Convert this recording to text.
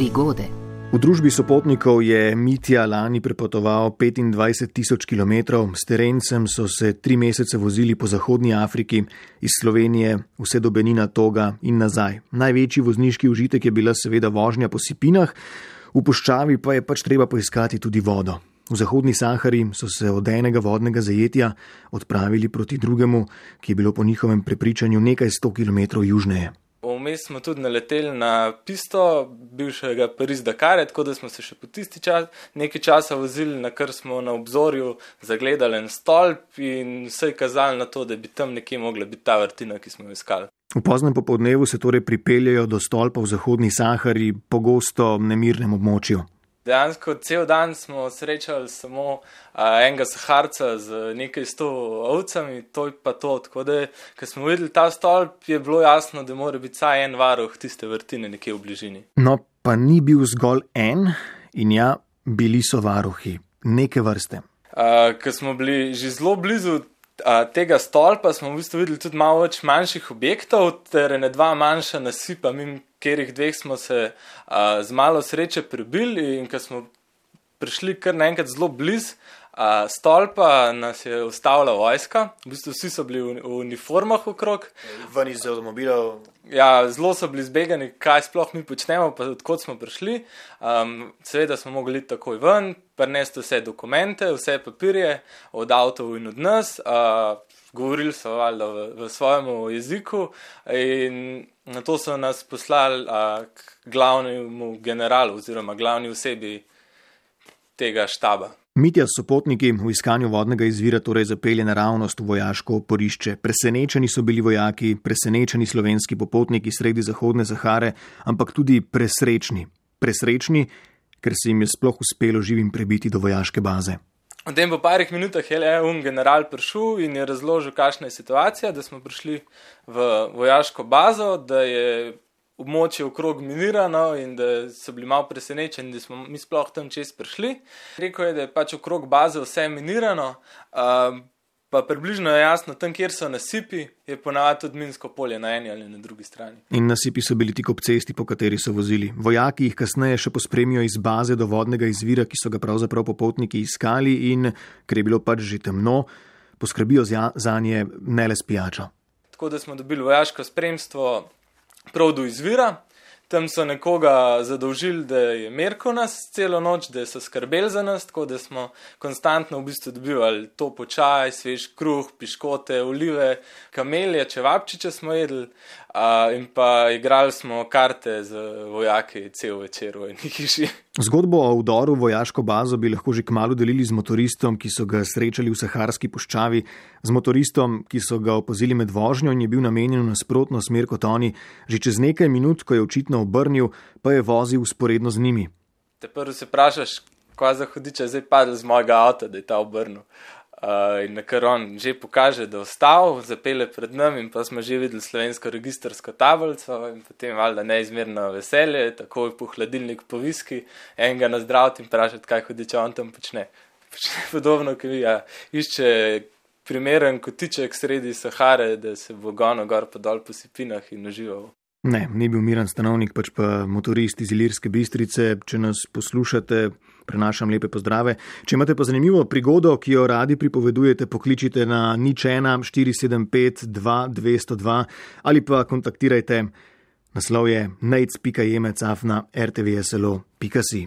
prigode. V družbi sopotnikov je Mitja lani prepotoval 25 tisoč km, s terencem so se tri mesece vozili po Zahodnji Afriki, iz Slovenije vse do Benina Toga in nazaj. Največji vozniški užitek je bila seveda vožnja po sipinah, v puščavi pa je pač treba poiskati tudi vodo. V Zahodni Sahari so se od enega vodnega zajetja odpravili proti drugemu, ki je bilo po njihovem prepričanju nekaj sto km južneje. Vmes smo tudi naleteli na pisto bivšega Pariz-Dakar, tako da smo se še po tisti čas nekaj časa vozili, na kar smo na obzorju zagledali en stolp in vse je kazalo na to, da bi tam nekje mogla biti ta vrtina, ki smo jo iskali. V poznem popoldnevu se torej pripeljajo do stolpa v Zahodni Sahari, pogosto nemirnem območju. Dejansko cel dan smo srečali samo a, enega saharca z nekaj sto ovcami, to je pa to. Tako da, ko smo videli ta stolp, je bilo jasno, da mora biti vsaj en varuh tiste vrtine nekje v bližini. No, pa ni bil zgolj en in ja, bili so varuhi, neke vrste. Ker smo bili že zelo blizu tega stolpa, smo v bistvu videli tudi malo več manjših objektov, ter ne dva manjša nasipa, mimo katerih dveh smo se a, z malo sreče prebili in ko smo prišli kar naenkrat zelo blizu. Uh, stolpa nas je ustavila vojska, v bistvu vsi so bili v, v uniformah okrog. Ven iz avtomobilov. Ja, zelo so bili zbegani, kaj sploh mi počnemo, pa odkot smo prišli. Um, seveda smo mogli takoj ven, prenesti vse dokumente, vse papirje od avtov in od nas. Uh, govorili so valjda v, v svojem jeziku in na to so nas poslali uh, k glavnemu generalu oziroma glavni osebi tega štaba. Mitja s sopotniki v iskanju vodnega izvira torej zapelje naravnost v vojaško oporišče. Presenečeni so bili vojaki, presenečeni slovenski popotniki sredi Zahodne Zahare, ampak tudi presrečni. Presrečni, ker se jim je sploh uspelo živim prebiti do vojaške baze. V tem po parih minutah je le un general prišel in je razložil, kakšna je situacija, da smo prišli v vojaško bazo, da je območje okrog minirano in da so bili malo presenečeni, da smo mi sploh tam čez prišli. Rekel je, da je pač okrog baze vse minirano, uh, pa približno je jasno, tam, kjer so nasipi, je ponavadi tudi minsko polje na eni ali na drugi strani. In nasipi so bili tik ob cesti, po kateri so vozili. Vojaki jih kasneje še pospremijo iz baze do vodnega izvira, ki so ga pravzaprav popotniki iskali in, ker je bilo pač že temno, poskrbijo za nje ne le s pijačo. Tako da smo dobili vojaško spremstvo prav do izvira. Tam so nekoga zadolžili, da je merko nas celo noč, da so skrbeli za nas, tako da smo konstantno v bistvu dobivali to počaj, svež kruh, piškote, olive, kamelje, čevapčiče smo jedli uh, in pa igrali smo karte z vojaki cel večer v eni hiši. Zgodbo o vdoru v vojaško bazo bi lahko že kmalo delili z motoristom, ki so ga srečali v Saharski puščavi, z motoristom, ki so ga opazili med vožnjo in je bil namenjen v nasprotno smer kot oni. Že čez nekaj minut, ko je očitno obrnil, pa je vozil usporedno z njimi. Te prvo se vprašaš, kaj za hudiče je zdaj padlo z mojega avta, da je ta obrnil. Uh, in na kar on že pokaže, da je ostal, zapele pred nami, in pa smo že videli slovensko registrsko tablico, in potem valjda neizmerno veselje, tako je po hladilnik po viski, enega na zdrav in vprašati, kaj hodi, če on tam počne. Počne podobno, ki ja, išče primeren kotiček sredi Sahare, da se bo gono gor pa dol po sipinah in užival. Ne, ni bil miren stanovnik, pač pa motorist iz Ilirske bistrice. Če nas poslušate, prenašam lepe pozdrave. Če imate pa zanimivo prigodo, ki jo radi pripovedujete, pokličite na nič 1 475 2202 ali pa kontaktirajte. Naslov je nec.jemecafna rtvslo.si.